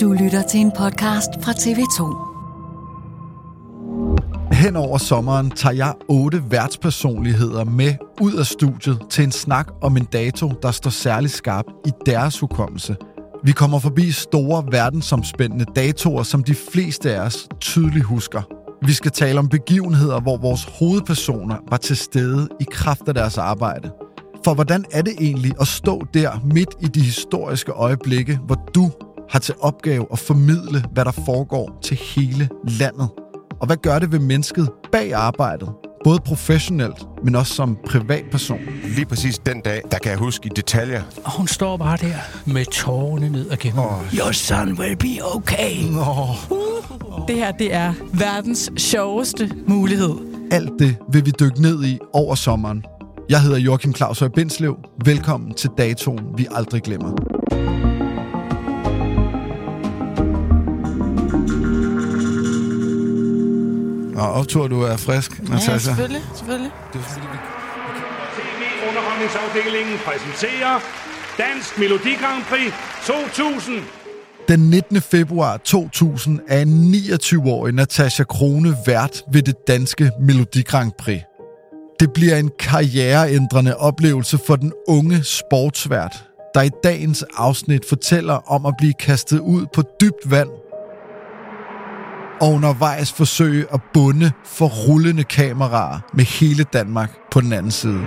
Du lytter til en podcast fra TV2. Hen over sommeren tager jeg otte værtspersonligheder med ud af studiet til en snak om en dato, der står særlig skarp i deres hukommelse. Vi kommer forbi store verdensomspændende datoer, som de fleste af os tydeligt husker. Vi skal tale om begivenheder, hvor vores hovedpersoner var til stede i kraft af deres arbejde. For hvordan er det egentlig at stå der midt i de historiske øjeblikke, hvor du har til opgave at formidle, hvad der foregår til hele landet? Og hvad gør det ved mennesket bag arbejdet? Både professionelt, men også som privatperson. Lige præcis den dag, der kan jeg huske i detaljer. Og hun står bare der med tårerne ned og gennem. Oh. Your son will be okay. Oh. Det her, det er verdens sjoveste mulighed. Alt det vil vi dykke ned i over sommeren. Jeg hedder Joachim Claus Høj Bindslev. Velkommen til datoen, vi aldrig glemmer. Nå, optur, du er frisk, Natasha. Ja, selvfølgelig. selvfølgelig. Det er fordi, vi... TV-underholdningsafdelingen præsenterer Dansk Melodi Grand Prix 2000. Den 19. februar 2000 er en 29-årig Natasha Krone vært ved det danske Melodi Grand Prix. Det bliver en karriereændrende oplevelse for den unge sportsvært, der i dagens afsnit fortæller om at blive kastet ud på dybt vand og undervejs forsøge at bunde for rullende kameraer med hele Danmark på den anden side.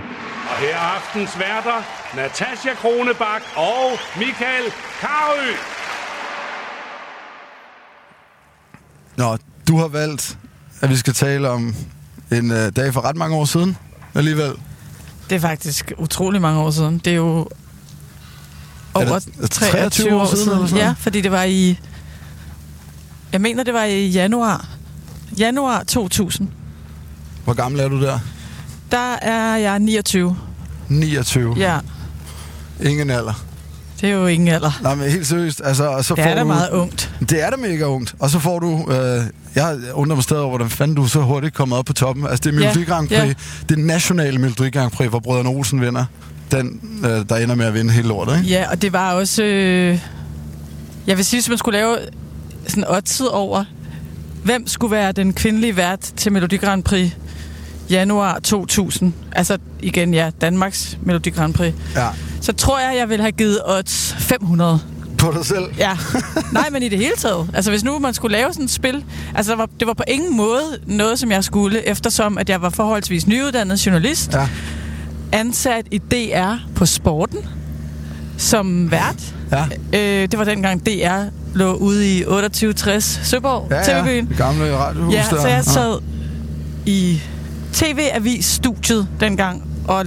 Og her er aftens værter, Natasja Kronebak og Michael Karø. Nå, du har valgt, at vi skal tale om en øh, dag for ret mange år siden alligevel. Det er faktisk utrolig mange år siden. Det er jo over det 23 år siden. eller sådan Ja, fordi det var i... Jeg mener, det var i januar. Januar 2000. Hvor gammel er du der? Der er jeg 29. 29. Ja, Ingen alder. det er jo ingen alder. Nej, men helt seriøst. Altså, og så Det får er da du, meget ungt. Det er da mega ungt. Og så får du... Øh, jeg undrer mig stadig over, hvordan fanden du så hurtigt kommet op på toppen. Altså, det er Melodi Grand Prix. ja. Det nationale Melodi Grand Prix, hvor Brødrene Olsen vinder. Den, øh, der ender med at vinde hele lortet, ikke? Ja, og det var også... Øh, jeg vil sige, hvis man skulle lave sådan oddset over, hvem skulle være den kvindelige vært til Melodi Grand Prix januar 2000. Altså igen, ja, Danmarks Melodi Grand Prix. Ja. Så tror jeg, jeg vil have givet odds 500. På dig selv. Ja. Nej, men i det hele taget. Altså, hvis nu man skulle lave sådan et spil... Altså, der var, det var på ingen måde noget, som jeg skulle, eftersom at jeg var forholdsvis nyuddannet journalist. Ja. Ansat i DR på sporten som vært. Ja. Øh, det var dengang DR lå ude i 2860 Søborg, Ja, ja. TV-byen. Det gamle radiohus Ja, der. så jeg sad i TV-avis-studiet dengang, og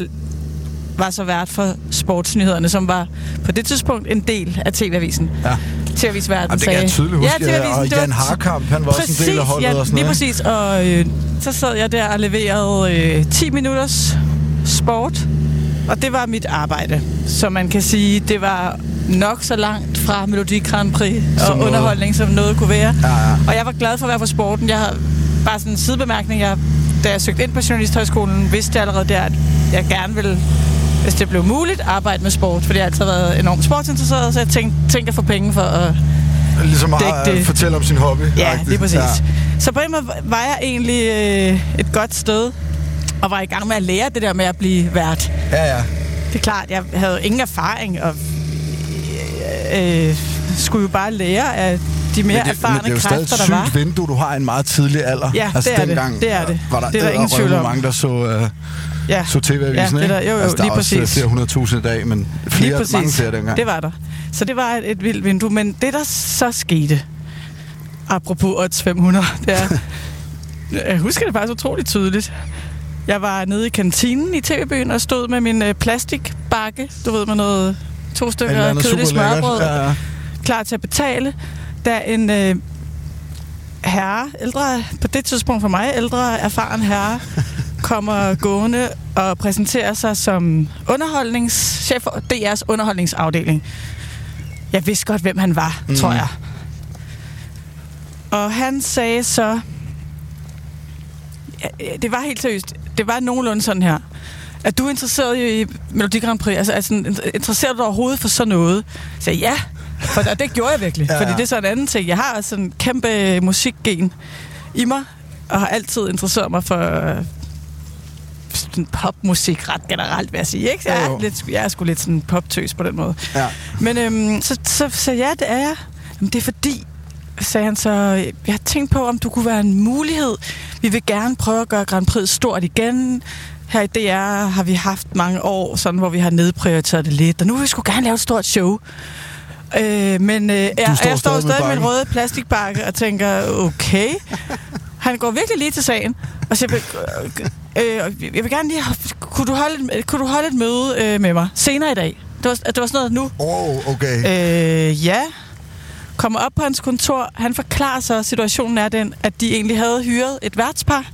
var så vært for sportsnyhederne, som var på det tidspunkt en del af TV-avisen. Ja. TV-avisverden Jamen, det kan jeg tydeligt huske. Ja, TV-avisen. og Jan Harkamp, han var også en del af holdet ja, og sådan lige præcis. Og øh, så sad jeg der og leverede øh, 10 minutters sport og det var mit arbejde. Så man kan sige, det var nok så langt fra Melodi Grand Prix og Som noget. underholdning, som noget kunne være. Ja, ja. Og jeg var glad for at være på sporten. Jeg har bare sådan en sidebemærkning. Jeg, da jeg søgte ind på Journalisthøjskolen, vidste jeg allerede der, at jeg gerne ville, hvis det blev muligt, arbejde med sport. Fordi jeg har altid været enormt sportsinteresseret, så jeg tænkte, tænkte at få penge for at Ligesom at det. øh, fortælle om sin hobby. Ja, lige præcis. Ja. Så på en måde var jeg egentlig øh, et godt sted, og var i gang med at lære det der med at blive vært. ja, ja. Det er klart, jeg havde ingen erfaring, og øh, skulle jo bare lære af de mere men det, erfarne men det er jo stadig kræfter, der sygt var. vindue, du har en meget tidlig alder. Ja, altså, det er det. dengang Det er det. Var der, Det er der ingen tvivl om. mange, der så, uh, Ja, så TV-avisen, Ja, det er der- jo, jo, altså, der lige er også præcis. flere hundrede tusind i dag, men flere, mange flere dengang. Det var der. Så det var et, et vildt vindue. Men det, der så skete, apropos odds 500, det er... jeg husker det faktisk utroligt tydeligt. Jeg var nede i kantinen i TV-byen og stod med min øh, plastikbakke, du ved, med noget to stykker kedeligt smørbrød, Ja, ja. klar til at betale, da en øh, herre, ældre, på det tidspunkt for mig, ældre, erfaren herre, kommer gående og præsenterer sig som underholdningschef for DR's underholdningsafdeling. Jeg vidste godt, hvem han var, mm. tror jeg. Og han sagde så... Ja, det var helt seriøst. Det var nogenlunde sådan her. Er du interesseret i Melodi Grand Prix? Altså, altså interesseret du dig overhovedet for sådan noget? Så jeg, ja, for, og det gjorde jeg virkelig. Ja. Fordi det er så en anden ting. Jeg har sådan en kæmpe musikgen i mig, og har altid interesseret mig for øh, sådan popmusik ret generelt, vil jeg sige. Ikke? Jeg, Jo, jo. er, lidt, jeg er sgu lidt sådan poptøs på den måde. Ja. Men øhm, så, så, så ja, det er jeg. Jamen, det er fordi, sagde han så, jeg har tænkt på, om du kunne være en mulighed. Vi vil gerne prøve at gøre Grand Prix stort igen. Her i DR har vi haft mange år, sådan, hvor vi har nedprioriteret det lidt. Og nu vil vi sgu gerne lave et stort show. Øh, men øh, jeg, står jeg står stadig med en røde plastikbakke og tænker, okay. Han går virkelig lige til sagen og siger, øh, øh, jeg vil gerne lige, kunne du holde, et- kunne du holde et møde øh, med mig senere i dag? Det var, det var sådan noget nu. Åh, oh, okay. Øh, ja. Kommer op på hans kontor. Han forklarer så, at situationen er den, at de egentlig havde hyret et værtspar.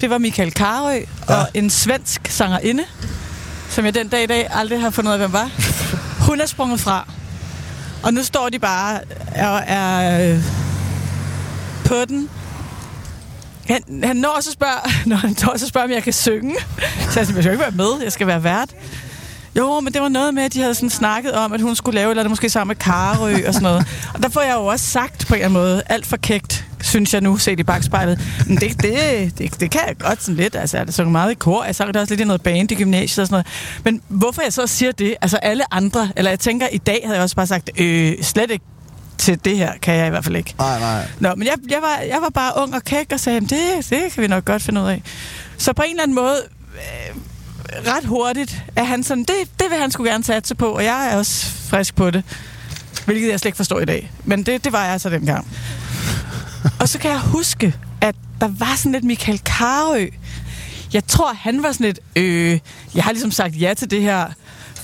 Det var Michael Karø ja. og en svensk sangerinde, som jeg den dag i dag aldrig har fundet ud af, hvem var. Hun er sprunget fra. Og nu står de bare og er øh, på den. Han, han når også at spørge, når han når også at spørge, om jeg kan synge. Så jeg siger, jeg skal ikke være med, jeg skal være vært. Jo, men det var noget med, at de havde sådan snakket om, at hun skulle lave eller andet måske sammen med Karø og sådan noget. Og der får jeg jo også sagt på en eller anden måde, alt for kægt, synes jeg nu, set i bagspejlet. Men det, det, det, det kan jeg godt sådan lidt. Altså, jeg sang meget i kor, jeg sang det også lidt i noget band i gymnasiet og sådan noget. Men hvorfor jeg så siger det, altså alle andre, eller jeg tænker, i dag havde jeg også bare sagt, øh, slet ikke til det her kan jeg i hvert fald ikke. Nej, nej. Nå, men jeg, jeg, var, jeg var bare ung og kæk og sagde, "Jamen, det, det kan vi nok godt finde ud af. Så på en eller anden måde, øh, ret hurtigt, er han sådan, det, det vil han skulle gerne satse på, og jeg er også frisk på det. Hvilket jeg slet ikke forstår i dag. Men det, det var jeg altså dengang. Og så kan jeg huske, at der var sådan lidt Michael Karø. Jeg tror, han var sådan lidt, øh, jeg har ligesom sagt ja til det her,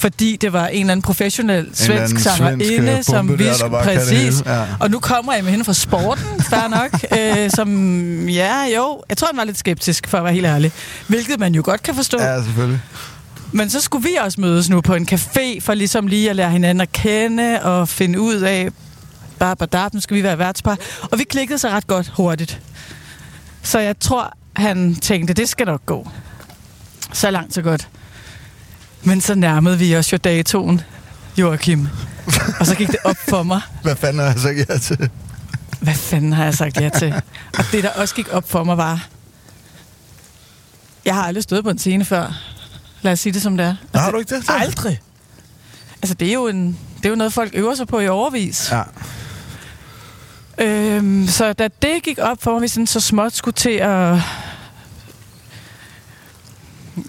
fordi det var en eller anden professionel anden svensk svensk, sangerinde, øh, som vi det præcis. Ja. Og nu kommer jeg med hende fra sporten, fair nok, øh, som, ja, jo, jeg tror, han var lidt skeptisk, for at være helt ærlig. Hvilket man jo godt kan forstå. Ja, selvfølgelig. Men så skulle vi også mødes nu på en café, for ligesom lige at lære hinanden at kende og finde ud af, bare bare nu skal vi være værtspar. Og vi klikkede så ret godt hurtigt. Så jeg tror, han tænkte, det skal nok gå. Så langt, så godt. Men så nærmede vi os jo datoen, Joachim. Og så gik det op for mig, Hvad fanden har jeg sagt ja til? hvad fanden har jeg sagt ja til? Og det, der også gik op for mig, var... Jeg har aldrig stået på en scene før. Lad os sige det, som det er. Nå, har du ikke det? så? Aldrig. Altså, det er jo, en, det er jo noget, folk øver sig på i overvis. Ja. Øhm, så da det gik op for mig, vi sådan så småt skulle til at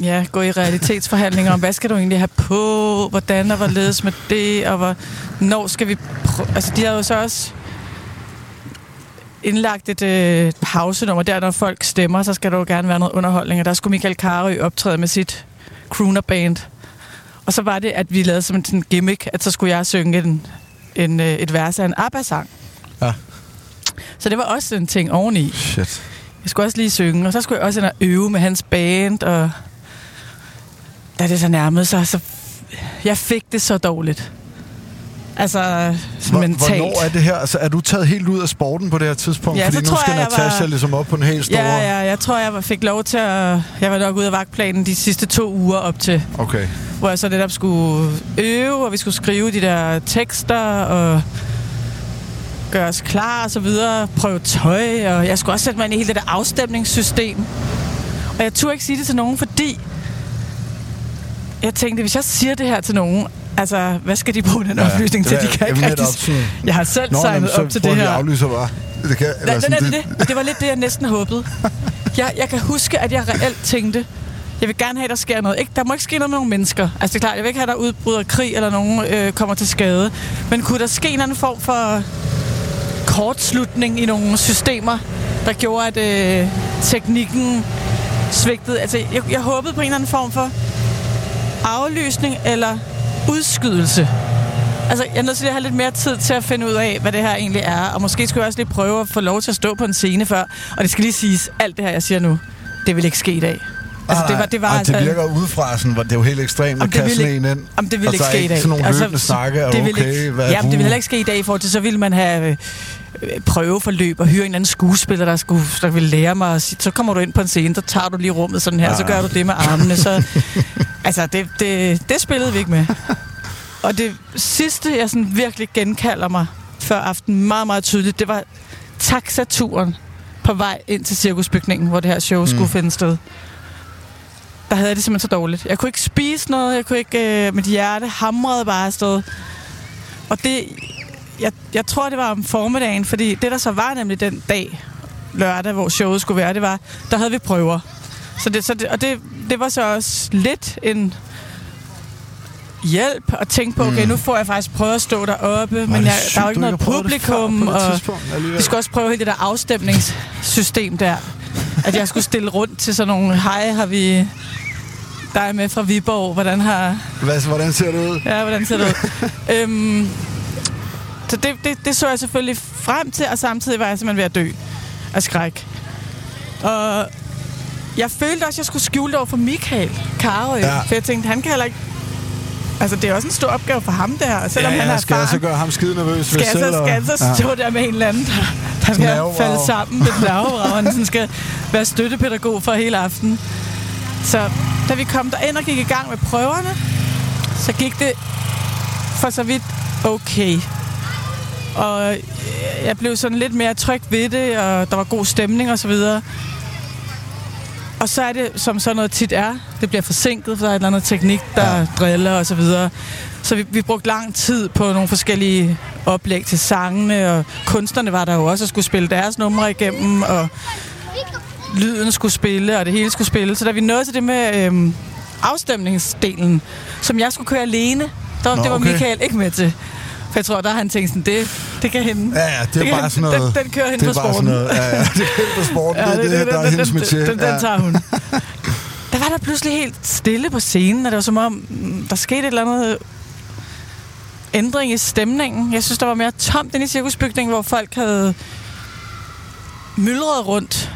ja, gå i realitetsforhandlinger om, hvad skal du egentlig have på, hvordan og hvorledes med det, og hvor, når skal vi prøve... Altså, de havde jo så også indlagt et øh, pausenummer der, når folk stemmer, så skal der jo gerne være noget underholdning, og der skulle Michael Karø optræde med sit crooner-band. Og så var det, at vi lavede som en sådan gimmick, at så skulle jeg synge en, en, øh, et vers af en ABBA-sang. Ja. Så det var også en ting oveni. Shit. Jeg skulle også lige synge, og så skulle jeg også ind og øve med hans band, og da det så nærmede sig, så jeg fik det så dårligt. Altså, Hvor, mentalt. Hvornår er det her? Altså, er du taget helt ud af sporten på det her tidspunkt? Ja, Fordi så nu tror skal jeg, jeg Natasha var- ligesom op på en helt store... Ja, ja, jeg tror, jeg fik lov til at... Jeg var nok ude af vagtplanen de sidste to uger op til, Okay. hvor jeg så netop skulle øve, og vi skulle skrive de der tekster, og gøre os klar og så videre, prøve tøj, og jeg skulle også sætte mig ind i hele det der afstemningssystem. Og jeg turde ikke sige det til nogen, fordi jeg tænkte, hvis jeg siger det her til nogen, altså, hvad skal de bruge den Ja, oplysning til? det De kan ikke rigtig... sådan- Jeg har selv Nå, signet op til det her. at aflyse bare. Det kan, nej, nej, det, er det. Det var lidt det, jeg næsten håbede. Jeg, jeg kan huske, at jeg reelt tænkte, jeg vil gerne have, at der sker noget. Ikke, der må ikke ske noget med nogle mennesker. Altså, det er klart, jeg vil ikke have, at der udbryder krig, eller nogen øh, kommer til skade. Men kunne der ske en anden form for kortslutning i nogle systemer, der gjorde, at øh, teknikken svigtede? Altså, jeg, jeg håbede på en eller anden form for aflysning eller udskydelse. Altså, jeg er nødt til at have lidt mere tid til at finde ud af, hvad det her egentlig er. Og måske skulle jeg også lige prøve at få lov til at stå på en scene før. Og det skal lige siges, alt det her, jeg siger nu, det vil ikke ske i dag. Altså, det var, det var Ej, altså... det virker udefra, sådan, hvor det er jo helt ekstremt at kaste ikke- en ind. Jamen, det vil og ikke så ske i ikke dag. sådan nogle Altså, løbende snakke, det okay, ikke, hvad jamen, det vil uh. heller ikke ske i dag i forhold til, så ville man have øh, prøveforløb og hyre en anden skuespiller, der, skulle, der ville lære mig så kommer du ind på en scene, så tager du lige rummet sådan her, Ah. så gør du det med armene. Så, altså, det, det, det spillede vi ikke med. Og det sidste, jeg sådan virkelig genkalder mig før aften meget, meget tydeligt, det var taxaturen på vej ind til cirkusbygningen, hvor det her show mm. skulle finde sted. Der havde jeg det simpelthen så dårligt. Jeg kunne ikke spise noget, jeg kunne ikke... Øh, mit hjerte hamrede bare afsted. Og det... Jeg, jeg tror, det var om formiddagen, fordi det, der så var nemlig den dag, lørdag, hvor showet skulle være, det var, der havde vi prøver. Så det, så det, og det, det var så også lidt en hjælp at tænke på, okay, nu får jeg faktisk prøvet at stå deroppe, men det jeg, sygt, der er jo ikke noget publikum, det og vi skal også prøve hele det der afstemningssystem der. At jeg skulle stille rundt til sådan nogle, hej, har vi dig med fra Viborg, hvordan har... Hvad, hvordan ser det ud? Ja, hvordan ser det ud? øhm, så det, det, det så jeg selvfølgelig frem til, og samtidig var jeg simpelthen ved at dø af skræk. Og jeg følte også, at jeg skulle skjule det over for Michael Karø, Ja. ja. for jeg tænkte, han kan heller ikke... Altså, det er også en stor opgave for ham der, selvom ja, han er skal jeg så erfaren. gøre ham skide nervøs Skal ved jeg så, selv? skal jeg så og- stå der med en eller anden, der, der skal falde sammen med nervevrag, han sådan skal være støttepædagog for hele aften. Så da vi kom derind og gik i gang med prøverne, så gik det for så vidt okay. Og øh, jeg blev sådan lidt mere tryg ved det, og der var god stemning og så videre. Og så er det, som sådan noget tit er, det bliver forsinket, for der er et eller andet teknik, der ja. driller og så videre. Så vi, vi brugte lang tid på nogle forskellige oplæg til sangene, og kunstnerne var der jo også og skulle spille deres numre igennem, og lyden skulle spille, og det hele skulle spille. Så da vi nåede til det med øhm, afstemningsdelen, som jeg skulle køre alene, der, Nå, det var okay. Michael ikke med til. For jeg tror, der har han tænkt sådan, det, det kan hende. Ja, ja, det er kan bare hende- sådan noget... Den, den kører hende det på er bare sporten. Sådan noget, ja, ja, det er hende på sporten. Ja, det, det, det, der er hendes den, metier. den, den, ja. den tager hun. Der var der pludselig helt stille på scenen, og det var som om, mm, der skete et eller andet ændring i stemningen. Jeg synes, der var mere tomt inde i cirkusbygningen, hvor folk havde myldret rundt.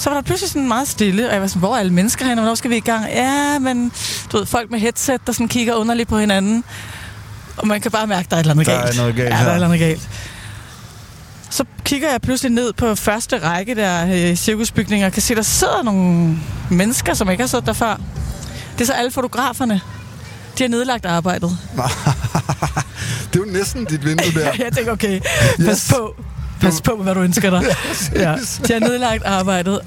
Så var der pludselig sådan meget stille, og jeg var sådan, hvor er alle mennesker og hvornår skal vi i gang? Ja, men du ved, folk med headset, der sådan kigger underligt på hinanden. Og man kan bare mærke, at der er et eller andet Der er galt. noget galt ja, der er et eller andet galt. Så kigger jeg pludselig ned på første række der øh, cirkusbygninger, og kan se, der sidder nogle mennesker, som ikke har siddet der før. Det er så alle fotograferne. De har nedlagt arbejdet. Det er jo næsten dit vindue der. jeg tænker, okay, pas Yes. på. Pas på, hvad du ønsker dig. ja. De har nedlagt arbejdet.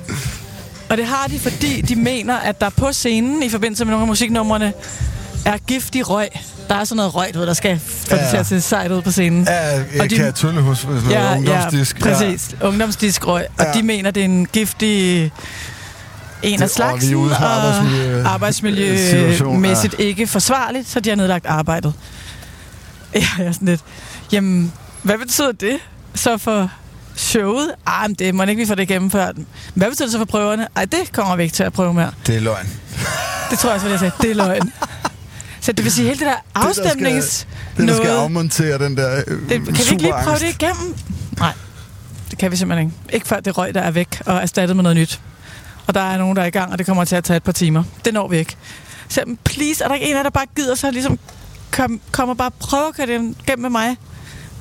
Og det har de, fordi de mener, at der på scenen, i forbindelse med nogle af musiknumrene, er giftig røg. Der er sådan noget røg, du ved, der skal få Ja, det til ja. at se sejt ud på scenen. Ja, jeg Og de- kan tølle hos sådan noget ja, ungdomsdisk. Ja, præcis. Ja. Ungdomsdiskrøg. Og Ja. de mener, det er en giftig en af og slagsen, fra arbejdsmiljø- arbejdsmiljømæssigt situation, ikke forsvarligt, så de har nedlagt arbejdet. Ja, jeg er sådan lidt, jamen, hvad betyder det så for showet? Ah, men det må ikke, vi får det gennemført. Hvad betyder det så for prøverne? Ej, det kommer vi ikke til at prøve mere. Det er løgn. Det tror jeg også, hvad jeg sagde. Det er løgn. Så det vil sige, hele det der afstemnings... Det, der skal noget- afmontere den der øh, det, kan vi ikke lige prøve det igennem? Nej, det kan vi simpelthen ikke. Ikke før det røg, der er væk og erstattet med noget nyt. Og der er nogen, der er i gang, og det kommer til at tage et par timer. Det når vi ikke. Så please, er der ikke en af der bare gider så ligesom kom, kom og bare prøve at køre det gennem med mig?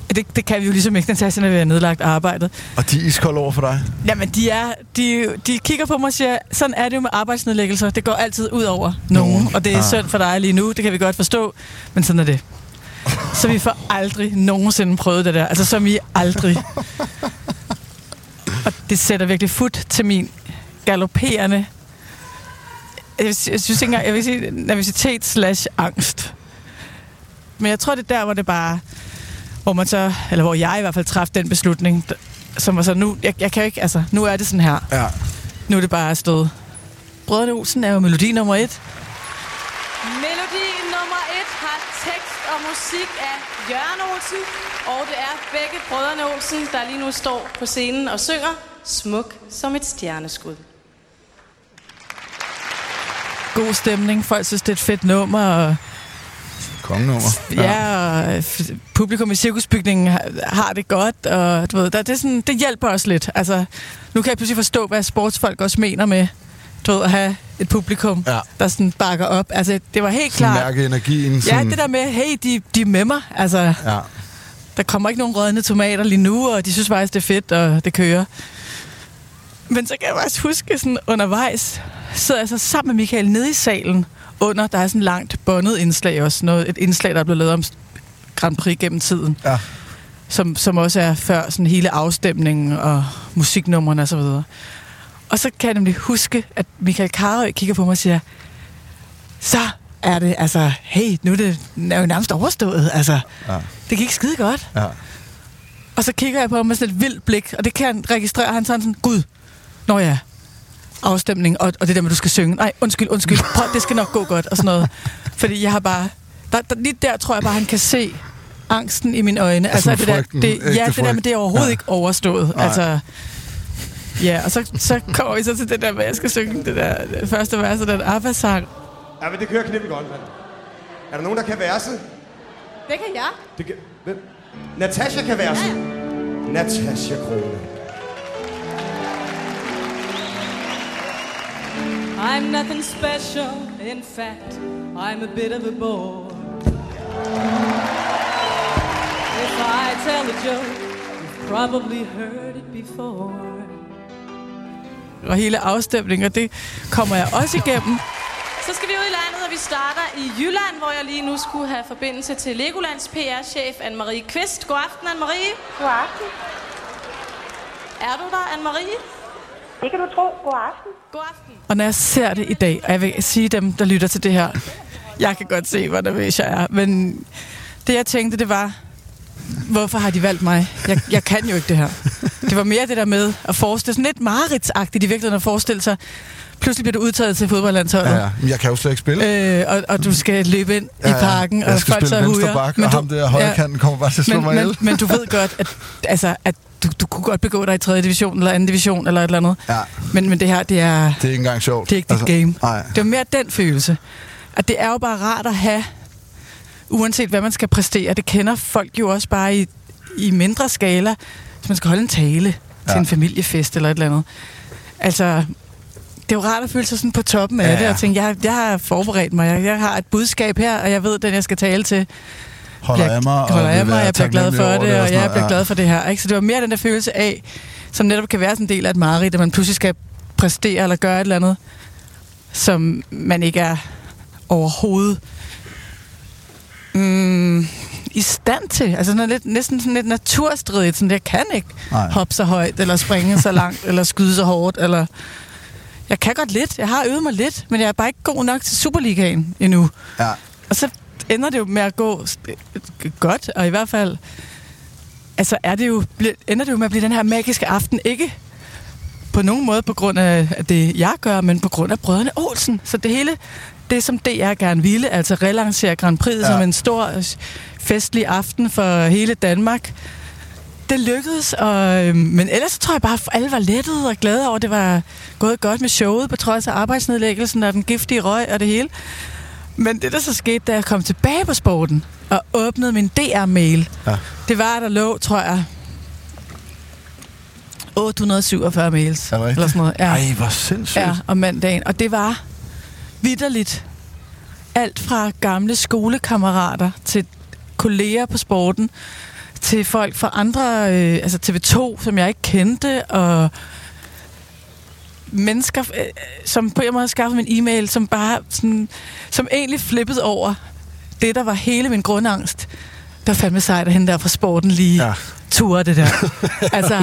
Det, det kan vi jo ligesom ikke, Natasja, når vi har nedlagt arbejdet. Og de er iskolde over for dig? Jamen, de, er, de, de kigger på mig og siger, sådan er det jo med arbejdsnedlæggelser. Det går altid ud over nogen, og det er Ah. synd for dig lige nu. Det kan vi godt forstå, men sådan er det. Så vi får aldrig nogensinde prøvet det der. Altså, som I aldrig. Og det sætter virkelig fod til min galopperende jeg, synes ikke engang, jeg vil sige nervøsitet slash angst. Men jeg tror, det er der, hvor det bare, hvor man så, eller hvor jeg i hvert fald træffede den beslutning, som var så, nu, jeg, jeg kan jo ikke, altså, nu er det sådan her. Ja. Nu er det bare afsted. Brødrene Olsen er jo melodi nummer et. Melodi nummer et har tekst og musik af Jørgen Olsen, og det er begge brødrene Olsen, der lige nu står på scenen og synger Smuk som et stjerneskud. God stemning, folk synes, det er et fedt nummer, og Kongenummer. Ja, og f- publikum i cirkusbygningen har, har det godt, og du ved, der, det, er sådan, det hjælper os lidt. Altså, nu kan jeg pludselig forstå, hvad sportsfolk også mener med du ved, at have et publikum, Ja. der sådan bakker op. Altså, det var helt Sådan klart... mærke energien. Ja, Sådan, det der med, hey, de, de er med mig. Altså, Ja. der kommer ikke nogen rødne tomater lige nu, og de synes faktisk, det er fedt, og det kører. Men så kan jeg faktisk huske, sådan undervejs, sidder jeg så sammen med Michael nede i salen, under, der er sådan langt båndet indslag også, noget, et indslag, der er blevet lavet om Grand Prix gennem tiden, Ja. som, som også er før sådan hele afstemningen og musiknummerne og så videre. Og så kan jeg nemlig huske, at Michael Karøj kigger på mig og siger, så er det, altså, hey, nu er det er jo nærmest overstået, altså, Ja. det gik skide godt. Ja. Og så kigger jeg på ham med sådan et vildt blik, og det kan han registrere. Han sådan sådan, gud, når ja, afstemning, og, og det der med, du skal synge. Nej, undskyld, undskyld, prøv, det skal nok gå godt, og sådan noget. Fordi jeg har bare, der, der, lige der tror jeg bare, han kan se angsten i mine øjne. Altså det der, frygten, det, ægte ja, det der med, det er overhovedet Ja. ja. ikke overstået. Nej. Altså, ja, og så, så kommer vi så til det der at jeg skal synge det der det første vers af den ABBA-sang. Ja, men det kører knippet godt, mand. Er der nogen, der kan verset? Det kan jeg. Det kan... Hvem? Natasha kan verset. Natasha Krone. I'm nothing special, in fact, I'm a bit of a bore. If I tell a joke, you've probably heard it before. Og hele afstemningen, og det kommer jeg også igennem. Så skal vi ud i landet, og vi starter i Jylland, hvor jeg lige nu skulle have forbindelse til Legolands PR-chef Anne-Marie Kvist. God aften, Anne-Marie. God aften. Er du der, Anne-Marie? Det kan du tro. God aften. God aften. Og når jeg ser det i dag, og jeg vil sige dem, der lytter til det her, jeg kan godt se, hvor nervøs jeg er, men det jeg tænkte, det var, hvorfor har de valgt mig? Jeg, jeg kan jo ikke det her. Det var mere det der med at forestille, sådan lidt mareridsagtigt i virkeligheden at forestille sig, pludselig bliver du udtaget til fodboldlandsholdet. Ja, ja. Men jeg kan jo slet ikke spille. Øh, og, og du skal løbe ind Ja, i ja. parken, Jeg og skal folk spille så venstre hujer. bak, og ham der højre kanten kommer bare til at slå men, mig men, men du ved godt, at, altså, at du, kunne godt begå dig i 3. division, eller 2. division, eller et eller andet. Ja. Men, men det her, det er... Det er ikke engang sjovt. Det er ikke dit Altså, game. nej. Det var mere den følelse. At det er jo bare rart at have, uanset hvad man skal præstere. Det kender folk jo også bare i, i mindre skala. Hvis man skal holde en tale ja. til en familiefest eller et eller andet. Altså, det er jo rart at føle sig sådan på toppen af Ja, ja, det, og tænke, jeg, jeg har forberedt mig, jeg, jeg har et budskab her, og jeg ved, den jeg skal tale til, Holder jeg, af mig, og holder vil af mig, jeg bliver glad for det, det og og sådan jeg bliver glad for det her. Ikke? Så det var mere den der følelse af, som netop kan være sådan en del af et mareridt, at man pludselig skal præstere eller gøre et eller andet, som man ikke er overhovedet mm, i stand til. Altså sådan lidt, næsten sådan lidt naturstridigt. Sådan, jeg kan ikke Nej. hoppe så højt, eller springe så langt, eller skyde så hårdt, eller... Jeg kan godt lidt. Jeg har øvet mig lidt, men jeg er bare ikke god nok til Superligaen endnu. Ja. Og så ender det jo med at gå godt, og i hvert fald altså er det jo, ender det jo med at blive den her magiske aften, ikke på nogen måde på grund af det, jeg gør, men på grund af brødrene Olsen. Så det hele, det som DR gerne ville, altså relancere Grand Prix ja. som en stor øh, festlig aften for hele Danmark, det lykkedes, og, øhm, men ellers tror jeg bare, at alle var lettet og glade over, at det var gået godt med showet, på trods af arbejdsnedlæggelsen og den giftige røg og det hele. Men det, der så skete, da jeg kom tilbage på sporten og åbnede min DR-mail, Ja. det var, der lå, tror jeg, 847 mails. Er det? Eller sådan noget. Ja. Ej, hvor sindssygt. Ja, om mandagen. Og det var vidderligt alt fra gamle skolekammerater til kolleger på sporten, til folk fra andre, øh, altså TV2, som jeg ikke kendte, og mennesker, øh, som på en måde skaffede min e-mail, som bare sådan, som egentlig flippede over det, der var hele min grundangst. Der fandme sejt, at hende der fra sporten lige ja. turde det der. altså,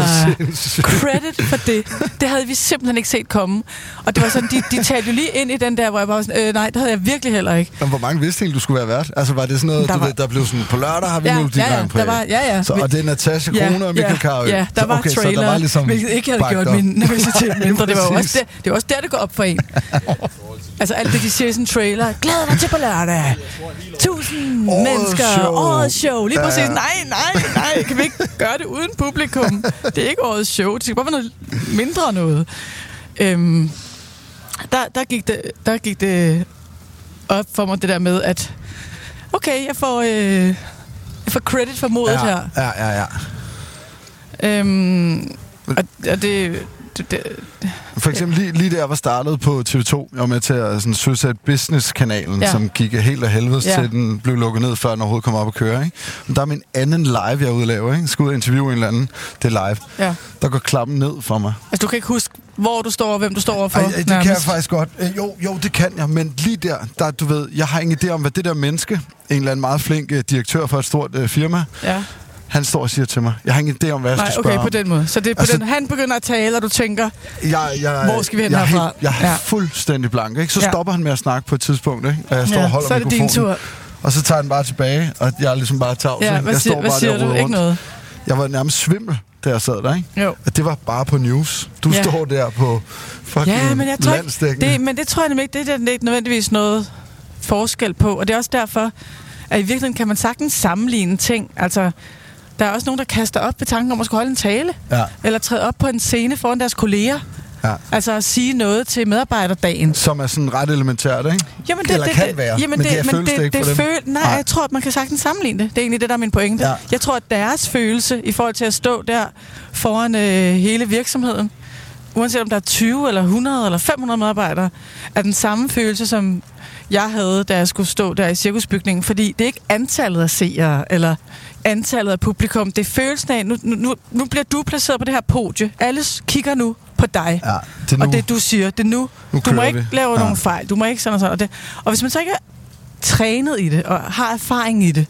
credit for det. Det havde vi simpelthen ikke set komme. Og det var sådan, de, de talte jo lige ind i den der, hvor jeg bare var sådan, øh, nej, det havde jeg virkelig heller ikke. Men hvor mange vidste egentlig, du skulle være vært? Altså var det sådan noget, Der der, var- du ved, der blev sådan, på lørdag har vi Ja, ja, Melodi ja, ja, der var- ja, ja. Så, og det er Natasha Krone og Michael Carøe. Ja, der var okay, trailer, så der var ligesom hvilket ikke havde gjort op. min nervøsitet mindre. Det var også der, det var også der, det går op for en. Altså alt det, de siger i sådan en trailer. Glæd dig til på lørdag. Tusind Årets mennesker. show. Årets show. Lige præcis. ja. Nej, nej, nej. Kan vi ikke gøre det uden publikum? Det er ikke årets show. Det skal bare være noget mindre noget. Øhm, der, der, gik det, der gik det op for mig, det der med, at okay, jeg får, øh, jeg får credit for modet ja, her. Ja, ja, ja. Øhm, og, og det, det, det, For eksempel lige, lige der, jeg var startet på TV2, jeg var med til at sådan, søsætte Business-kanalen, Ja. som gik helt af helvede Ja. til, den blev lukket ned, før den overhovedet kom op at køre. Ikke? Men der er min anden live, jeg er lave. Ikke? Skal ud og interviewe en eller anden. Det er live. ja. Der går klappen ned for mig. Altså, du kan ikke huske, hvor du står og hvem du står overfor? Ej, det kan jeg faktisk godt. Øh, Jo, jo, det kan jeg, men lige der, der, du ved, jeg har ingen idé om, hvad det der menneske, en eller anden meget flink øh, direktør for et stort øh, firma, Ja. Han står og siger til mig, jeg har ingen idé om, hvad jeg Nej, skal okay, på om. den måde. Så det er på Altså- den, han begynder at tale, og du tænker, Jeg, jeg, Hvor skal vi hen jeg er herfra? Helt, jeg er Ja. fuldstændig blank, ikke? Så Ja. stopper han med at snakke på et tidspunkt, ikke? Og jeg står Ja, og holder så er det din tur. Og så tager han bare tilbage, og jeg er ligesom bare tavs. Ja, hvad jeg står hvad bare siger der du? Ikke rundt. noget? Jeg var nærmest svimmel, da jeg sad der, ikke? Jo. Og det var bare på news. Du Ja. står der på fucking ja, men jeg tror ikke, det, men det tror jeg nemlig ikke, det er der ikke nødvendigvis noget forskel på. Og det er også derfor, at i virkeligheden kan man sagtens sammenligne ting. Altså, der er også nogen, der kaster op ved tanken om at skulle holde en tale. Ja. Eller træde op på en scene foran deres kolleger. Ja. Altså at sige noget til medarbejderdagen. Som er sådan ret elementært, ikke? Jamen det, Eller det, kan det, være, jamen men det, men det, ikke det for dem. føl, nej, nej, jeg tror, at man kan sagtens sammenligne det. Det er egentlig det, der er min pointe. Ja. Jeg tror, at deres følelse i forhold til at stå der foran øh, hele virksomheden, uanset om der er 20 eller 100 eller 500 medarbejdere, er den samme følelse, som jeg havde, da jeg skulle stå der i cirkusbygningen. Fordi det er ikke antallet af seere, eller antallet af publikum. Det er følelsen af, nu, nu- nu, bliver du placeret på det her podie. Alle kigger nu på dig. Ja, det er nu. Og det du siger, det er nu. Nu du må ikke vi. lave Ja. nogen fejl. Du må ikke sådan og sådan. Og, det. og hvis man så ikke er trænet i det, og har erfaring i det,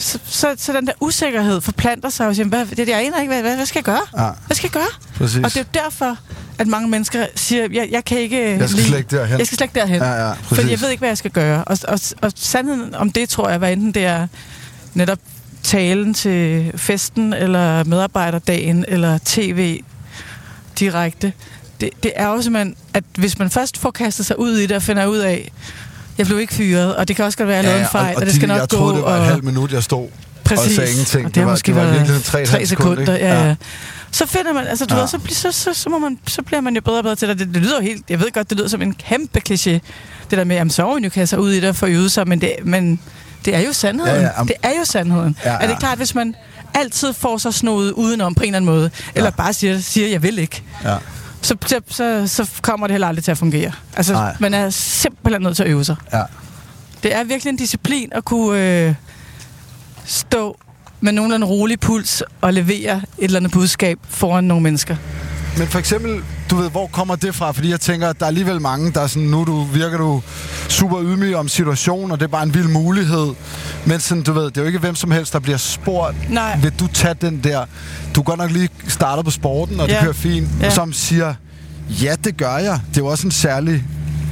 så, så, så den der usikkerhed forplanter sig og siger, hvad, det, jeg aner ikke, hvad, hvad, hvad skal jeg gøre? Ja. Hvad skal jeg gøre? Præcis. Og det er jo derfor, at mange mennesker siger, jeg, jeg kan ikke... Jeg skal lide- slet ikke derhen. Jeg skal slet ikke derhen. Ja, ja, fordi jeg ved ikke, hvad jeg skal gøre. Og, og, og sandheden om det, tror jeg, hvad enten det er netop talen til festen, eller medarbejderdagen, eller tv direkte. Det, det er jo simpelthen, at hvis man først får kastet sig ud i det, og finder ud af, jeg blev ikke fyret, og det kan også godt være, at jeg lavede en fejl, og, og, det skal de, nok jeg gå. troede, det var og, et halvt minut, jeg stod Præcis. og sagde ingenting. Og det, har var, måske det var i været virkeligheden tre, tre sekunder. Ja, ja. ja. Så finder man, altså du Ja. ved, så, så, så, så, må man, så bliver man jo bedre og bedre til det. Det, det lyder jo helt, jeg ved godt, det lyder som en kæmpe kliché, det der med, at så må man jo kaste sig ud i det og få øvet sig, men det, men det er jo sandheden. Ja, ja, am- det er jo sandheden. Ja, Er det ja. klart, hvis man altid får sig snodet udenom på en eller anden måde, eller bare siger, siger jeg vil ikke, Ja. Så, så, så, så kommer det heller aldrig til at fungere. Altså, Nej. man er simpelthen nødt til at øve sig. Ja. Det er virkelig en disciplin at kunne øh, stå med nogenlunde rolig puls og levere et eller andet budskab foran nogle mennesker. Men for eksempel, du ved, hvor kommer det fra? Fordi jeg tænker, at der er alligevel mange, der er sådan, nu du, virker du super ydmyg om situationen, og det er bare en vild mulighed. Men sådan, du ved, det er jo ikke hvem som helst, der bliver spurgt. Nej. Vil du tage den der? Du godt nok lige startet på sporten, og det Ja. kører fint. Ja. Som siger, ja, det gør jeg. Det er jo også en særlig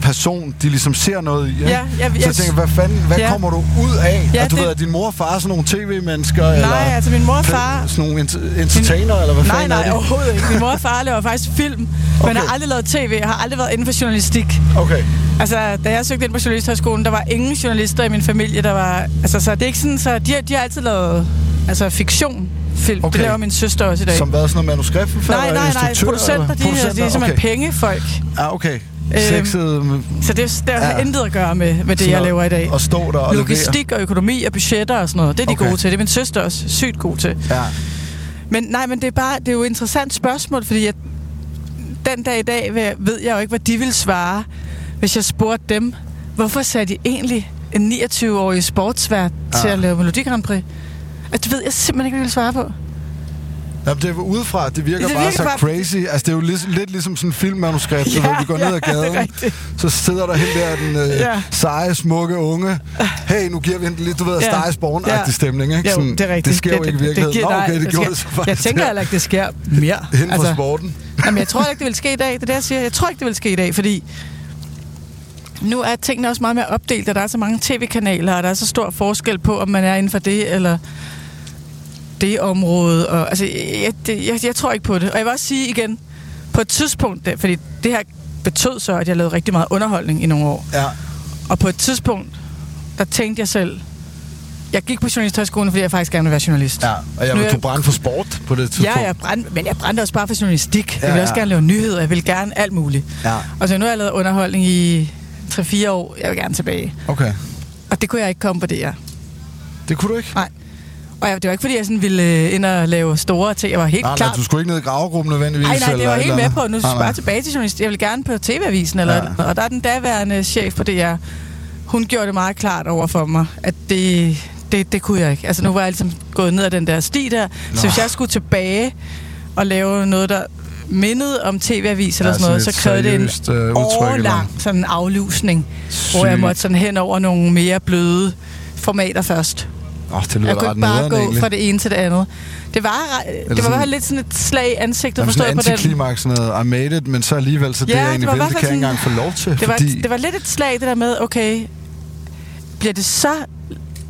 person, de ligesom ser noget i. ikke? Ja, jeg- så jeg- jeg tænker, hvad fanden, hvad Ja. kommer du ud af? Ja, at du det- ved, at din mor og far er sådan nogle tv-mennesker? Nej, eller altså min mor og far- Sådan nogle ent- entertainer, eller hvad Nej, fanden er nej, det? overhovedet ikke. Min mor og far laver faktisk film, men Okay. har aldrig lavet tv. Jeg har aldrig været inden for journalistik. Okay. Altså, da jeg søgte ind på journalisthøjskolen, der var ingen journalister i min familie, der var... Altså, så det er ikke sådan, så de, har- de har altid lavet altså, fiktion. Film. Okay. Det laver min søster også i dag. Som været sådan noget manuskriptforfatter? Nej, nej, nej. Producenter, eller? de, er, de er simpelthen okay. pengefolk. Ja, okay. Øhm, Sexet med- Så det, det har Ja. intet at gøre med, med det, Sådan jeg laver i dag. at stå der og Logistik og økonomi og budgetter og sådan noget. Det er de Okay. gode til. Det er min søster også sygt god til. Ja. Men nej, men det er bare, det er jo et interessant spørgsmål, fordi jeg, den dag i dag ved- jeg jo ikke, hvad de ville svare, hvis jeg spurgte dem, hvorfor satte de egentlig en 29-årig sportsvært ja. til Ja. at lave Melodi Grand Prix? Altså, det ved jeg simpelthen ikke, hvad de ville svare på. Jamen, det er udefra, det virker, Det bare virker så bare- crazy. Altså, det er jo lidt, lidt ligesom sådan en filmmanuskript, ja, hvor vi går ned ja, ad det er gaden, så sidder der helt der den øh, Ja. seje, smukke unge. Hey, nu giver vi hende lidt, du ved, Ja. stegesborgen-agtig Ja. stemning, ikke? Jo, Sådan, det er rigtigt. Det sker jo ikke i virkeligheden. giver- Nå, nej, okay, det, det gjorde det så faktisk. Jeg tænker heller ikke, det sker mere. Hen for sporten. Jamen, jeg tror ikke, det vil ske i dag. Det er det, jeg siger. Jeg tror ikke, det vil ske i dag, fordi nu er tingene også meget mere opdelt, og der er så mange tv-kanaler, og der er så stor forskel på, om man er inden for det, eller det område. Og, altså, jeg, det, jeg, jeg tror ikke på det. Og jeg vil også sige igen, på et tidspunkt, fordi det her betød så, at jeg lavede rigtig meget underholdning i nogle år. Ja. Og på et tidspunkt, der tænkte jeg selv, jeg gik på journalisthøjskolen, fordi jeg faktisk gerne vil være journalist. Ja, og jeg Nu er du brænde for sport på det tidspunkt. Ja, jeg brændte, men jeg brændte også bare for journalistik. Jeg Ja, ville også ja. gerne lave nyheder. Jeg ville gerne alt muligt. Ja. Og så nu har jeg lavet underholdning i 3-4 år. Jeg vil gerne tilbage. Okay. Og det kunne jeg ikke komme på det her. Det kunne du ikke? Nej. Og jeg, det var ikke, fordi jeg sådan ville øh, ind og lave store ting. Jeg var helt Nej, klar. nej, du skulle ikke ned i gravegruppen nødvendigvis. Nej, nej, det var helt med på. Nu Nej, nej. bare tilbage til journalist. Jeg vil gerne på TV-avisen. Eller, ja. Og der er den daværende chef på DR. Hun gjorde det meget klart over for mig, at det, det, det kunne jeg ikke. Altså nu var jeg ligesom gået ned ad den der sti der. Så hvis jeg skulle tilbage og lave noget, der mindede om TV-avis eller Ja, sådan noget, så krævede det en øh, årlang sådan en aflusning, hvor jeg Sygt. måtte sådan hen over nogle mere bløde formater først. Åh, det lyder Jeg kunne ikke bare nederen, gå egentlig. fra det ene til det andet. Det var, det var sådan- lidt sådan et slag i ansigtet, forstået på den. antiklimaks, sådan noget, I made it, men så alligevel, så det Ja, jeg egentlig var i vil, hvert det kan jeg ikke engang få lov til, Det var, fordi... det var lidt et slag, det der med, okay, bliver det så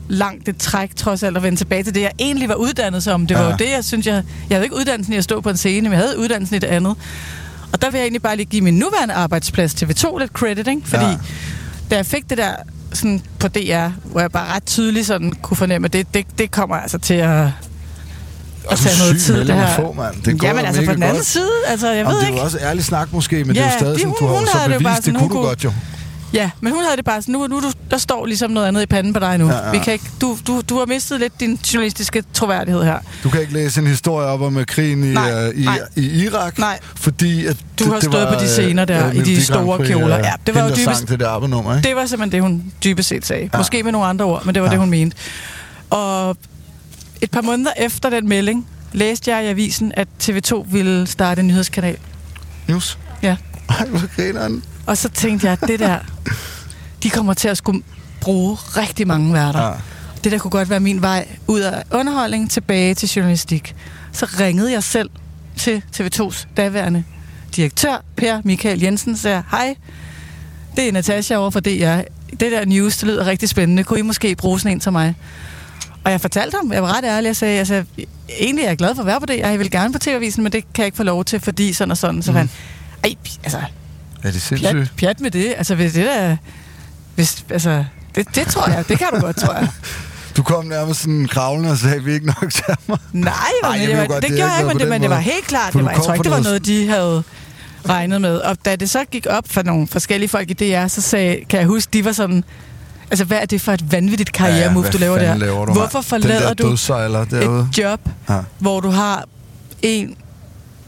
langt et træk, trods alt, at vende tilbage til det, jeg egentlig var uddannet som. Det var Ja. jo det, jeg synes, jeg... Jeg havde ikke uddannelsen i at stå på en scene, men jeg havde uddannelsen i det andet. Og der vil jeg egentlig bare lige give min nuværende arbejdsplads til V2 lidt credit, ikke? Fordi ja. da jeg fik det der sådan på DR, hvor jeg bare ret tydeligt sådan kunne fornemme, at det, det, det kommer altså til at, at tage noget tid, det her. få, mand. Det går Jamen jo altså på den anden godt. side, altså jeg Jamen, ved det er ikke. jo også ærlig snak måske, men det er jo stadig de- sådan, du har så bevist, det, kunne du godt jo. Ja, men hun havde det bare sådan, nu, nu du, der står ligesom noget andet i panden på dig nu. Ja, Ja. Vi kan ikke, du, du, du har mistet lidt din journalistiske troværdighed her. Du kan ikke læse en historie op om krigen i, Nej, øh, i, nej. i Irak, Nej. fordi at Du det, har det stået var, på de øh, scener der, øh, i de store kjoler. øh, Ja, det var jo dybest- sang det der ABBA-nummer, ikke? Det var simpelthen det, hun dybest set sagde. Ja. Måske med nogle andre ord, men det var Ja. det, hun mente. Og et par måneder efter den melding, læste jeg i avisen, at TV2 ville starte en nyhedskanal. News. Ja. Ej, hvor. Og så tænkte jeg, at det der, de kommer til at skulle bruge rigtig mange værter. Ja. Det der kunne godt være min vej ud af underholdning tilbage til journalistik. Så ringede jeg selv til TV2's daværende direktør, Per Michael Jensen, og sagde, hej, det er Natasha over for DR. Det der news, det lyder rigtig spændende. Kunne I måske bruge sådan en til mig? Og jeg fortalte ham, jeg var ret ærlig, jeg sagde, sagde egentlig er jeg glad for at være på det, jeg vil gerne på TV-avisen, men det kan jeg ikke få lov til, fordi sådan og sådan. Så mm. han, ej, altså, Er det sindssygt? pjat, pjat med det. Altså, hvis det der... Hvis, altså, det, det tror jeg. Det kan du godt, tror jeg. Du kom nærmest sådan kravlende og sagde, vi ikke nok til mig. Nej, Ej, men jeg det, ved var, godt, det, det gjorde jeg ikke men, det, men det var helt klart. For Det var, jeg tror ikke, det var noget- de havde regnet med. Og da det så gik op for nogle forskellige folk i DR, så sagde, kan jeg huske, de var sådan... Altså, hvad er det for et vanvittigt karrieremove, hvad du laver der? laver du, Hvorfor forlader du et job, Ja. hvor du har en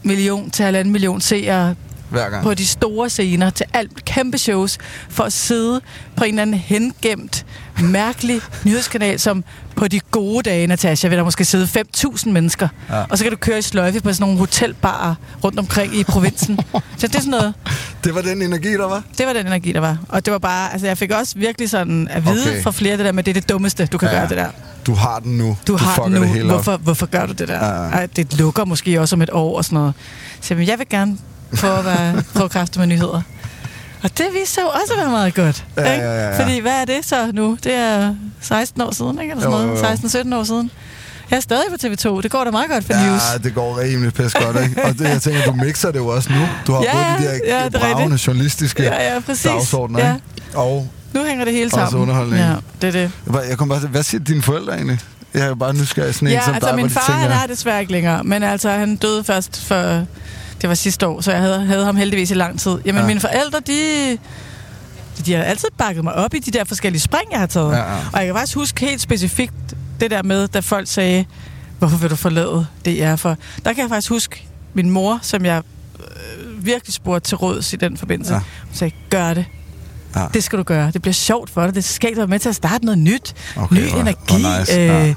million til halvanden million seere Hver gang. på de store scener til alt kæmpe shows, for at sidde på en eller anden hengemt, mærkelig nyhedskanal, som på de gode dage, Natasha, vil der måske sidde 5.000 mennesker. Ja. Og så kan du køre i sløjfe på sådan nogle hotelbarer rundt omkring i provinsen. så det er sådan noget, Det var den energi, der var? det var den energi, der var. Og det var bare, altså jeg fik også virkelig sådan at vide Okay. fra flere det der med, det er det dummeste, du kan Ja. gøre det der. Du har den nu. Du, har fucker den nu. Det hele op. Hvorfor, hvorfor gør du det der? Ja. Ej, det lukker måske også om et år og sådan noget. Så jeg vil gerne prøve at være prøve at kræfte med nyheder. Og det viste sig jo også at være meget godt. Ja, ikke? ja, ja, ja. Fordi hvad er det så nu? Det er 16 år siden, ikke? Eller sådan noget. jo, jo. 16-17 år siden. Jeg er stadig på TV2. Det går da meget godt for news. Ja, det går rimelig pæs godt, ikke? Og det, jeg tænker, du mixer det jo også nu. Du har Ja, både de der ja, bravende journalistiske Ja, ja, præcis. dagsordner, Ja. ikke? Og Nu hænger det hele Også sammen. underholdning. Ja, det er det. hvad- jeg kom bare til, hvad siger dine forældre egentlig? Jeg er jo bare nysgerrig sådan en Ja, som altså dig, min far, tænker, han er desværre ikke længere. Men altså, han døde først for... Det var sidste år, så jeg havde, havde ham heldigvis i lang tid. Jamen, Ja. mine forældre, de... De har altid bakket mig op i de der forskellige spring, jeg har taget. Ja, ja. Og jeg kan faktisk huske helt specifikt det der med, da folk sagde, hvorfor vil du forlade DR for? Der kan jeg faktisk huske min mor, som jeg øh, virkelig spurgte til råds i den forbindelse. Ja. Hun sagde, gør det. Ja. Det skal du gøre. Det bliver sjovt for dig. Det skal være med til at starte noget nyt. Okay, Ny hvor- energi. hvor nice. Øh, Ja.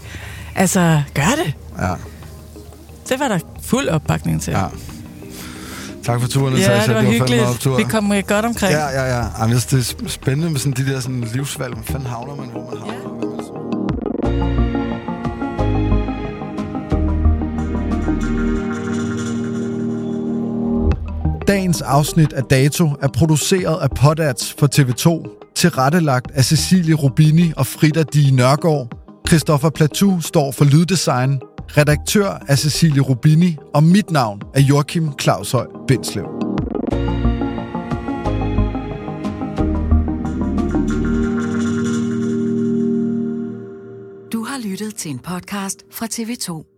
Altså, gør det. Ja. Det var der fuld opbakning til. Ja. Tak for turen, Ja, Natasha. det var fandme hyggeligt. optur. Vi kom øh, godt omkring. Ja, ja, ja. Jamen, det er sp- spændende med sådan de der sådan livsvalg. Hvor fanden havner man, hvor man havner? Ja. Dagens afsnit af Dato er produceret af Podats for TV2, tilrettelagt af Cecilie Rubini og Frida Di Nørgaard. Christoffer Platou står for lyddesign, redaktør er Cecilie Rubini, og mit navn er Joachim Claushøj Bindslev. Du har lyttet til en podcast fra TV2.